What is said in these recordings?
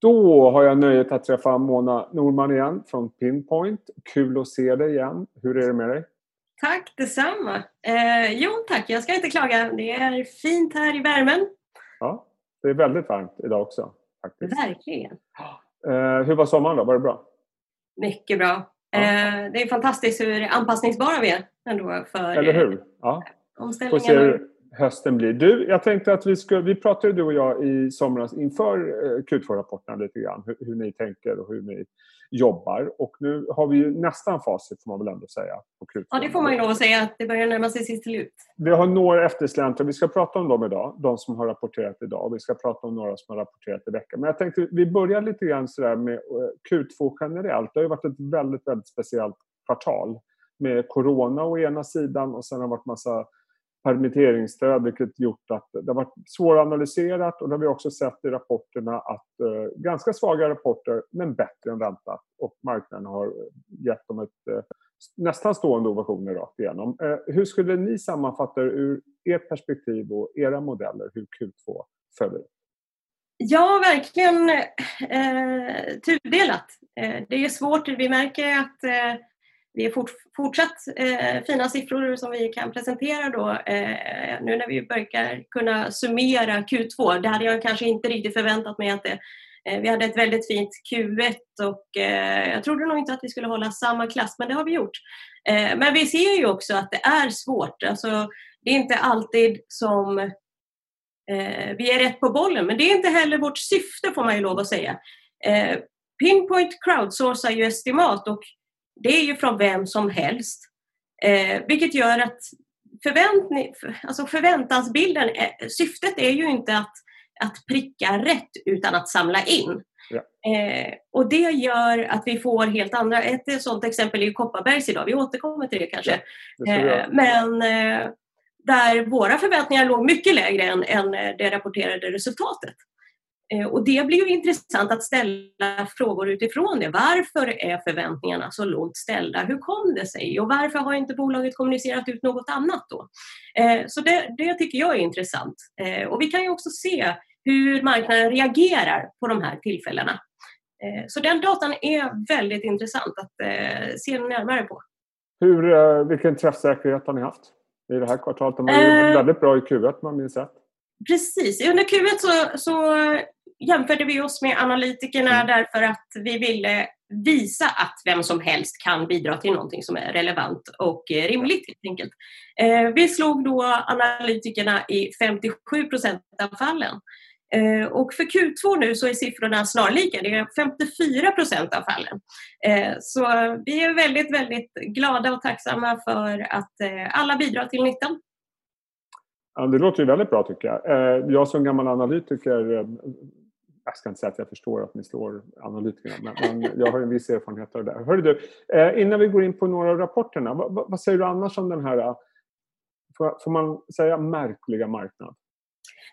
Då har jag nöjet att träffa Mona Norman igen från Pinpoint. Kul att se dig igen. Hur är det med dig? Tack detsamma. Eh, jo tack, jag ska inte klaga. Det är fint här i värmen. Ja, det är väldigt varmt idag också. Faktiskt. Verkligen. Eh, hur var sommaren då? Var det bra? Mycket bra. Ja. Eh, det är fantastiskt hur anpassningsbara vi är ändå för Eller hur? Ja. omställningen hösten blir. Du, jag tänkte att vi ska, vi pratade du och jag i somras inför eh, Q2-rapporterna lite grann, hur, hur, ni tänker och hur ni jobbar. Och nu har vi ju nästan facit får man väl ändå säga. På Q2. Ja, det får man ju lov att säga, att det börjar närma sig sitt slut. Vi har några eftersläntrare, vi ska prata om dem idag, de som har rapporterat idag. Vi ska prata om några som har rapporterat i veckan. Men jag tänkte vi börjar lite grann sådär med eh, Q2 generellt. Det har ju varit ett väldigt, väldigt speciellt kvartal med corona å ena sidan och sen har det varit massa permitteringsstöd vilket gjort att det har varit svåranalyserat och det har vi också sett i rapporterna att eh, ganska svaga rapporter men bättre än väntat och marknaden har eh, gett dem ett eh, nästan stående ovationer rakt igenom. Eh, hur skulle ni sammanfatta ur ert perspektiv och era modeller hur Q2 följer Ja, verkligen eh, tudelat. Eh, det är svårt. Vi märker att eh, det är fort, fortsatt eh, fina siffror som vi kan presentera då eh, nu när vi börjar kunna summera Q2. Det hade jag kanske inte riktigt förväntat mig att det eh, vi hade ett väldigt fint Q1 och eh, jag trodde nog inte att vi skulle hålla samma klass, men det har vi gjort. Eh, men vi ser ju också att det är svårt. Alltså, det är inte alltid som eh, vi är rätt på bollen, men det är inte heller vårt syfte får man ju lov att säga. Pinpoint crowdsourcar ju estimat och det är ju från vem som helst. Eh, vilket gör att förväntning, alltså förväntansbilden, är, syftet är ju inte att, att pricka rätt utan att samla in. Ja. Eh, och det gör att vi får helt andra, ett sådant exempel är ju Kopparbergs idag, vi återkommer till det kanske. Ja, det eh, men eh, där våra förväntningar låg mycket lägre än, än det rapporterade resultatet. Eh, och det blir ju intressant att ställa frågor utifrån det. Varför är förväntningarna så lågt ställda? Hur kom det sig? Och varför har inte bolaget kommunicerat ut något annat då? Eh, så det, det tycker jag är intressant. Eh, och vi kan ju också se hur marknaden reagerar på de här tillfällena. Så den datan är väldigt intressant att se närmare på. Hur, vilken träffsäkerhet har ni haft i det här kvartalet? De var ju väldigt bra i Q1 man minns rätt. Precis, under Q1 så, så jämförde vi oss med analytikerna mm. därför att vi ville visa att vem som helst kan bidra till någonting som är relevant och eh, rimligt helt enkelt. Eh, vi slog då analytikerna i 57 procent av fallen. Eh, och för Q2 nu så är siffrorna snarlika, det är 54 procent av fallen. Så vi är väldigt, väldigt glada och tacksamma för att alla bidrar till nyttan. Ja, det låter ju väldigt bra tycker jag. Jag som gammal analytiker jag ska inte säga att jag förstår att ni slår analytikerna, men, men jag har en viss erfarenhet av det där. Hörru du, eh, innan vi går in på några av rapporterna, vad, vad, vad, säger du annars om den här, eh, får, får man säga märkliga marknad?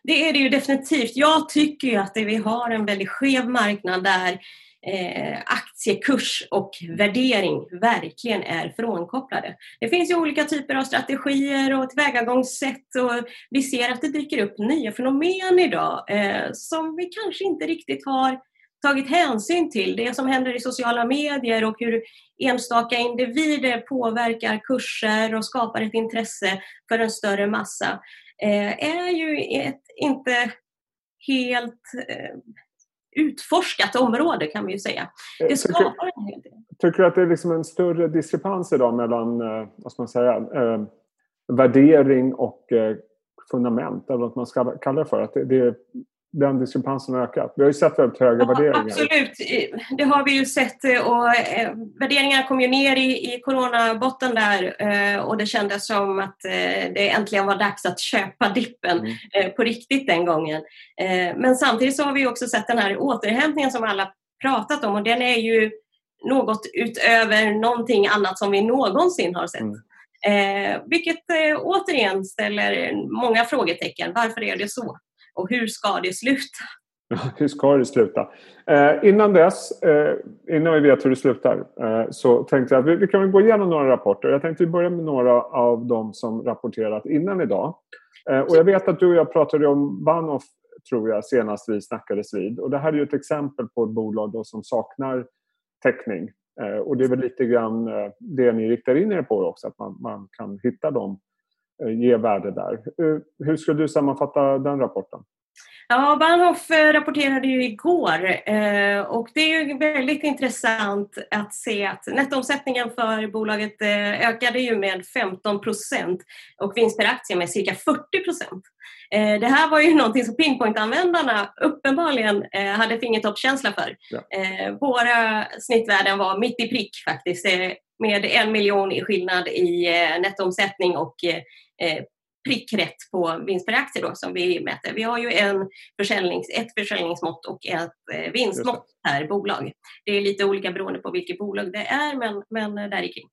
Det är det ju definitivt. Jag tycker ju att vi har en väldigt skev marknad där eh, aktiekurs och värdering verkligen är frånkopplade. Det finns ju olika typer av strategier och tillvägagångssätt och vi ser att det dyker upp nya fenomen idag eh, som vi kanske inte riktigt har tagit hänsyn till. Det som händer i sociala medier och hur enstaka individer påverkar kurser och skapar ett intresse för en större massa eh, är ju ett, inte helt eh, utforskat område kan vi ju säga. Det eh, skapar en hel del. Tycker du att det är liksom en större diskrepans idag mellan eh, vad ska man säga, eh, värdering och eh, fundament, eller vad man ska kalla det för? Att det, det, den diskrepansen har ökat. Vi har ju sett väldigt höga ja, värderingar. Absolut, det har vi ju sett. Och, eh, värderingarna kom ju ner i, i coronabotten där eh, och det kändes som att eh, det äntligen var dags att köpa dippen mm. Eh, på riktigt den gången. Eh, men samtidigt så har vi också sett den här återhämtningen som alla pratat om och den är ju något utöver någonting annat som vi någonsin har sett. Mm. Eh, vilket eh, återigen ställer många frågetecken. Varför är det så? Och hur ska det sluta? hur ska det sluta? Eh, innan dess, eh, innan vi vet hur det slutar, eh, så tänkte jag att vi, vi kan gå igenom några rapporter. Jag tänkte vi börjar med några av de som rapporterat innan idag. Eh, och jag vet att du och jag pratade om Bahnhof tror jag, senast vi snackades vid. Och det här är ju ett exempel på ett bolag då som saknar täckning. Eh, och det är väl lite grann eh, det ni riktar in er på också, att man, man kan hitta dem, ge värde där. Eh, hur skulle du sammanfatta den rapporten? Ja, Bahnhof eh, rapporterade ju igår eh, och det är ju väldigt intressant att se att nettoomsättningen för bolaget eh, ökade ju med 15 procent och vinst per aktie med cirka 40 procent. Det här var ju någonting som Pinpoint-användarna uppenbarligen hade fingertoppskänsla för. Ja. Våra snittvärden var mitt i prick faktiskt med en miljon i skillnad i nettoomsättning och prick rätt på vinst per aktie då, som vi mäter. Vi har ju en försäljnings, ett försäljningsmått och ett eh, vinstmått per bolag. Det är lite olika beroende på vilket bolag det är, men, men där kring.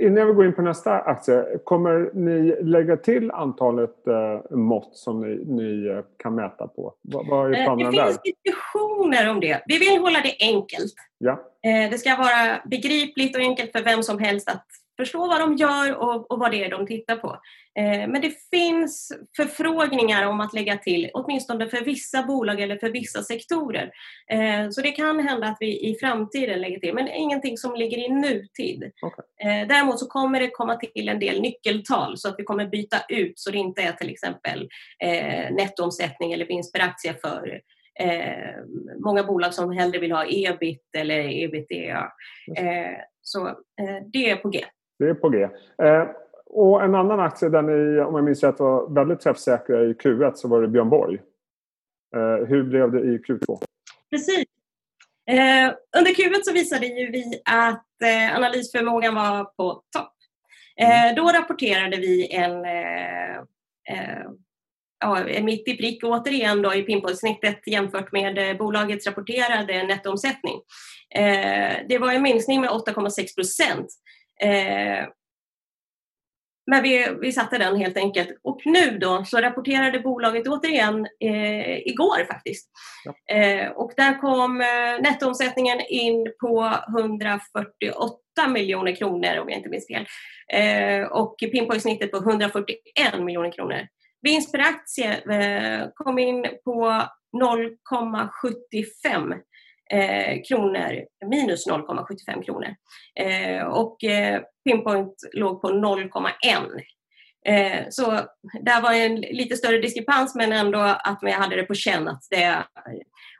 Innan vi går in på nästa aktie, kommer ni lägga till antalet eh, mått som ni, ni eh, kan mäta på? Vad, vad är planerna där? Det finns diskussioner om det. Vi vill hålla det enkelt. Ja. Eh, det ska vara begripligt och enkelt för vem som helst att förstå vad de gör och, och vad det är de tittar på. Eh, men det finns förfrågningar om att lägga till, åtminstone för vissa bolag eller för vissa sektorer. Eh, så det kan hända att vi i framtiden lägger till, men ingenting som ligger i nutid. Okay. Eh, däremot så kommer det komma till en del nyckeltal så att vi kommer byta ut så det inte är till exempel eh, nettoomsättning eller vinst per aktie för Eh, många bolag som hellre vill ha ebit eller ebitda. Eh, så eh, det är på G. Det är på G. Eh, och en annan aktie där ni, om jag minns rätt, var väldigt träffsäkra i Q1 så var det Björn Borg. Eh, hur blev det i Q2? Precis. Eh, under Q1 så visade ju vi att eh, analysförmågan var på topp. Mm. Då rapporterade vi en ja, mitt i prick återigen då i pinpoint-snittet jämfört med bolagets rapporterade nettoomsättning. det var en minskning med 8,6 procent. Eh, men vi, vi satte den helt enkelt. Och nu då så rapporterade bolaget återigen eh, igår faktiskt. Ja. Eh, och där kom eh, nettoomsättningen in på 148 miljoner kronor om jag inte minns fel. Eh, och pinpoint-snittet på 141 miljoner kronor. Vinst per aktie eh, kom in på 0,75 eh, kronor, minus 0,75 kronor. Eh, och eh, Pinpoint låg på 0,1. Eh, så där var en lite större diskrepans men ändå att vi hade det på känn att det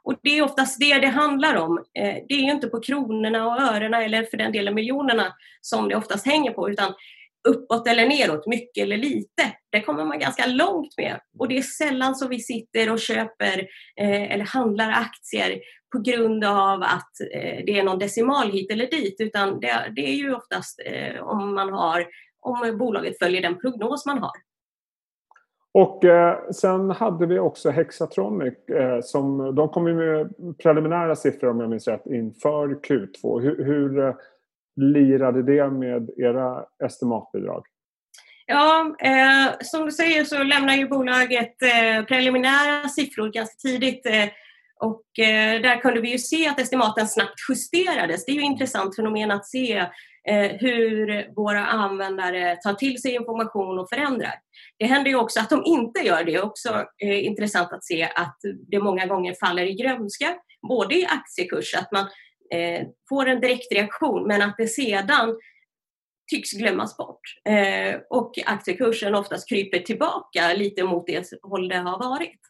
och det är oftast det det handlar om. Eh, det är ju inte på kronorna och örena eller för den delen miljonerna som det oftast hänger på utan uppåt eller neråt, mycket eller lite. Det kommer man ganska långt med. Och det är sällan som vi sitter och köper eh, eller handlar aktier på grund av att eh, det är någon decimal hit eller dit, utan det, det är ju oftast eh, om man har om bolaget följer den prognos man har. Och eh, sen hade vi också Hexatronic eh, som de kom med preliminära siffror om jag minns rätt inför Q2. Hur, hur eh, lirade det med era estimatbidrag? Ja, som du säger så lämnar ju bolaget preliminära siffror ganska tidigt och eh, där kunde vi ju se att estimaten snabbt justerades. Det är ju ett intressant fenomen att se eh, hur våra användare tar till sig information och förändrar. Det händer ju också att de inte gör det. Det är också eh, intressant att se att det många gånger faller i grönska, både i aktiekurs, att man eh, får en direktreaktion men att det sedan tycks glömmas bort. Eh, och aktiekursen oftast kryper tillbaka lite mot det håll det har varit.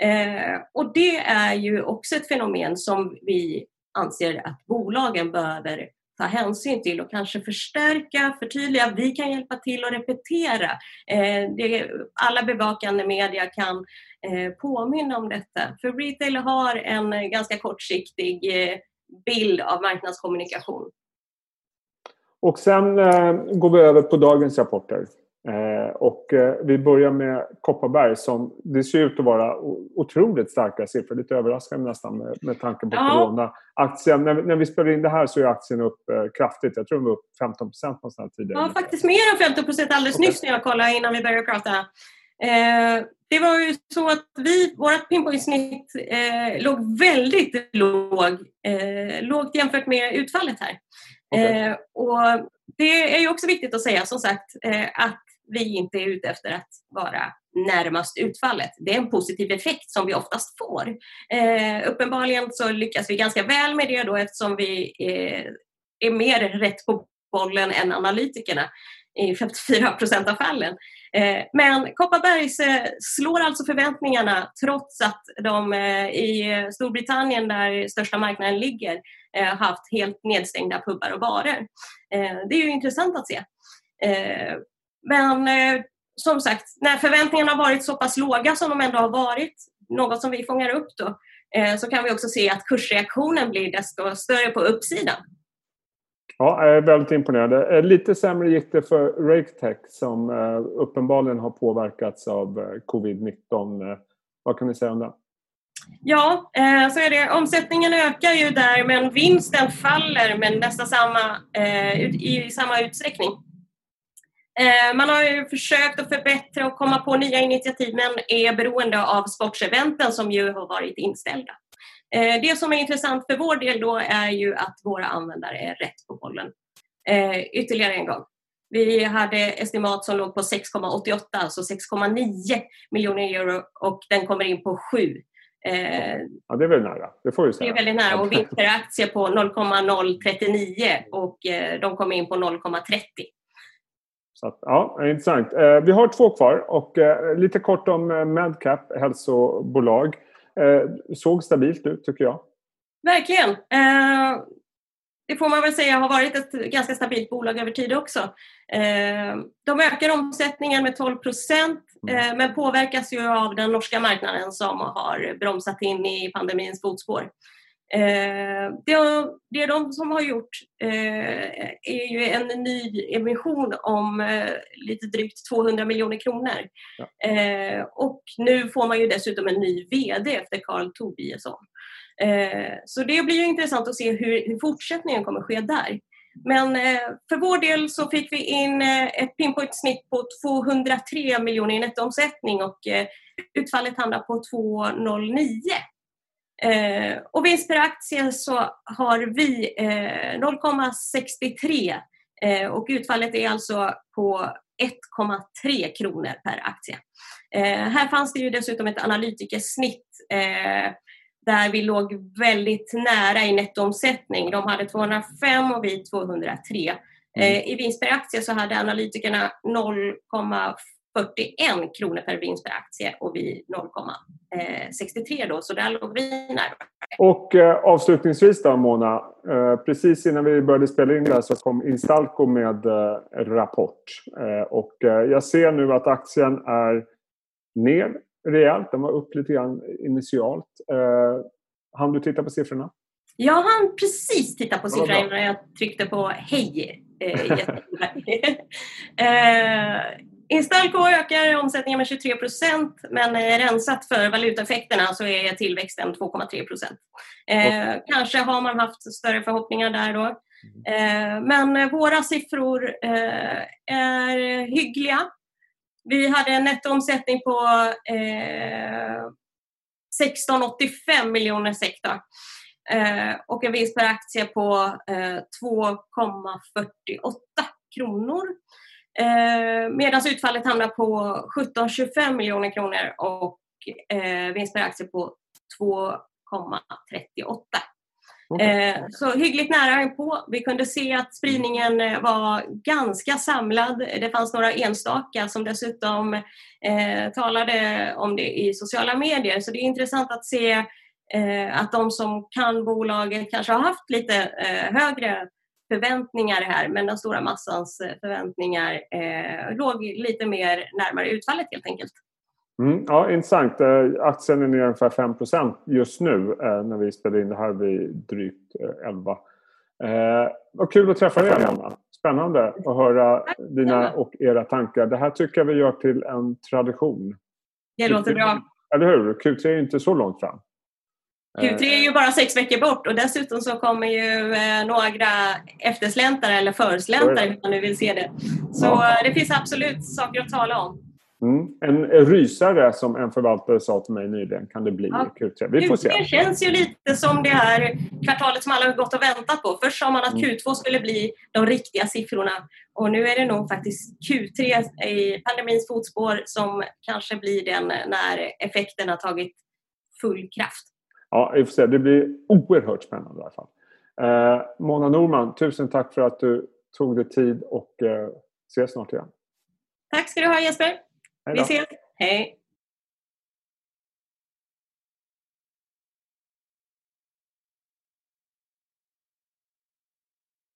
Eh, och det är ju också ett fenomen som vi anser att bolagen behöver ta hänsyn till och kanske förstärka, förtydliga. Vi kan hjälpa till att repetera. Eh, det, alla bevakande media kan eh, påminna om detta. För retail har en ganska kortsiktig eh, bild av marknadskommunikation. Och sen eh, går vi över på dagens rapporter. Eh, och eh, vi börjar med Kopparberg som det ser ut att vara otroligt starka siffror. Lite överraskande nästan med, med tanke på ja. corona. Aktien, när, när, vi spelar in det här så är aktien upp eh, kraftigt. Jag tror den var upp 15 procent någonstans tidigare. Ja, faktiskt mer än 15 procent alldeles okay. nyss när jag kollade innan vi började prata. Det var ju så att vi, vårt pinpoint-snitt låg väldigt låg, lågt jämfört med utfallet här. Okay. Och det är ju också viktigt att säga som sagt att vi inte är ute efter att vara närmast utfallet. Det är en positiv effekt som vi oftast får. Eh, uppenbarligen så lyckas vi ganska väl med det då eftersom vi eh, är mer rätt på bollen än analytikerna i 54 procent av fallen. Eh, men Kopparbergs eh, slår alltså förväntningarna trots att de eh, i Storbritannien, där största marknaden ligger, eh, haft helt nedstängda pubbar och barer. Eh, det är ju intressant att se. Eh, men som sagt, när förväntningarna har varit så pass låga som de ändå har varit, något som vi fångar upp då, så kan vi också se att kursreaktionen blir desto större på uppsidan. Ja, jag är väldigt imponerad. Eh, lite sämre gick det för RakeTech som eh, uppenbarligen har påverkats av eh, covid-19. Vad kan ni säga om det? Ja, så är det. Omsättningen ökar ju där men vinsten faller med nästan samma, i samma utsträckning. Man har ju försökt att förbättra och komma på nya initiativ men är beroende av sportseventen som ju har varit inställda. Eh, det som är intressant för vår del då är ju att våra användare är rätt på bollen. Eh, ytterligare en gång. Vi hade estimat som låg på 6,88, alltså 6,9 miljoner euro och den kommer in på 7. Eh, ja, det är väldigt nära. Det får du säga. Det är väldigt nära och vinst per aktie på 0,039 och de kommer in på 0,30. Så att, ja, intressant. Vi har två kvar och lite kort om Medcap, hälsobolag. Eh, såg stabilt ut tycker jag. Verkligen. Eh, det får man väl säga har varit ett ganska stabilt bolag över tid också. Eh, de ökar omsättningen med 12 procent mm. eh, men påverkas ju av den norska marknaden som har bromsat in i pandemins fotspår. Eh, det, det de som har gjort eh, är ju en ny emission om eh, lite drygt 200 miljoner kronor. Ja. Eh, och nu får man ju dessutom en ny VD efter Carl Tobiasson. Eh, så det blir ju intressant att se hur, hur fortsättningen kommer ske där. Men eh, för vår del så fick vi in ett pinpoint-snitt på 203 miljoner i nettoomsättning och utfallet hamnar på 209. Eh, och vinst per aktie så har vi eh, 0,63 eh, och utfallet är alltså på 1,3 kronor per aktie. Eh, här fanns det ju dessutom ett analytikersnitt eh, där vi låg väldigt nära i nettoomsättning. De hade 205 och vi 203. Mm. I vinst per aktie så hade analytikerna 41 kronor per vinst per aktie och vi 0,63 då, så där låg vi nära. Och eh, avslutningsvis då Mona, eh, precis innan vi började spela in det här så kom Instalco med eh, rapport och jag ser nu att aktien är ner rejält, den var upp lite grann initialt. Eh, hann du titta på siffrorna? Jag hann precis titta på siffrorna innan jag tryckte på hej. Eh, Instalco ökar omsättningen med 23 procent men rensat för valutaeffekterna så är tillväxten 2,3 procent. Eh, kanske har man haft större förhoppningar där då. Eh, men våra siffror eh, är hyggliga. Vi hade en nettoomsättning på 16,85 miljoner sektor och en vinst per aktie på 2,48 kronor. Eh, Medan utfallet hamnar på 17,25 miljoner kronor och eh, vinst per aktie på 2,38. Okay. Eh, så hyggligt nära på. Vi kunde se att spridningen eh, var ganska samlad. Det fanns några enstaka som dessutom eh, talade om det i sociala medier. Så det är intressant att se eh, att de som kan bolaget kanske har haft lite eh, högre förväntningar här men den stora massans eh, förväntningar eh, låg lite mer närmare utfallet helt enkelt. Mm, ja, intressant. Eh, aktien är ner ungefär 5 just nu eh, när vi spelar in det här vid drygt 11. Eh, vad kul att träffa dig Anna. Spännande att höra dina och era tankar. Det här tycker jag vi gör till en tradition. Det låter bra. Eller hur? Q3 är inte så långt fram. Q3 är ju bara sex veckor bort och dessutom så kommer ju eh, några eftersläntare eller försläntar hur man nu vill se det. Så ja. Eh, det finns absolut saker att tala om. Mm. En rysare som en förvaltare sa till mig nyligen kan det bli ja. i Q3. Vi får se. Q3 känns ju lite som det här kvartalet som alla har gått och väntat på. Först sa man att mm. Q2 skulle bli de riktiga siffrorna och nu är det nog faktiskt Q3 i pandemins fotspår som kanske blir den när effekten har tagit full kraft. Ja, vi får se. Det blir oerhört spännande i alla fall. Eh, Mona Norman, tusen tack för att du tog dig tid och eh, ses snart igen. Tack ska du ha Jesper. Vi ses. Hej.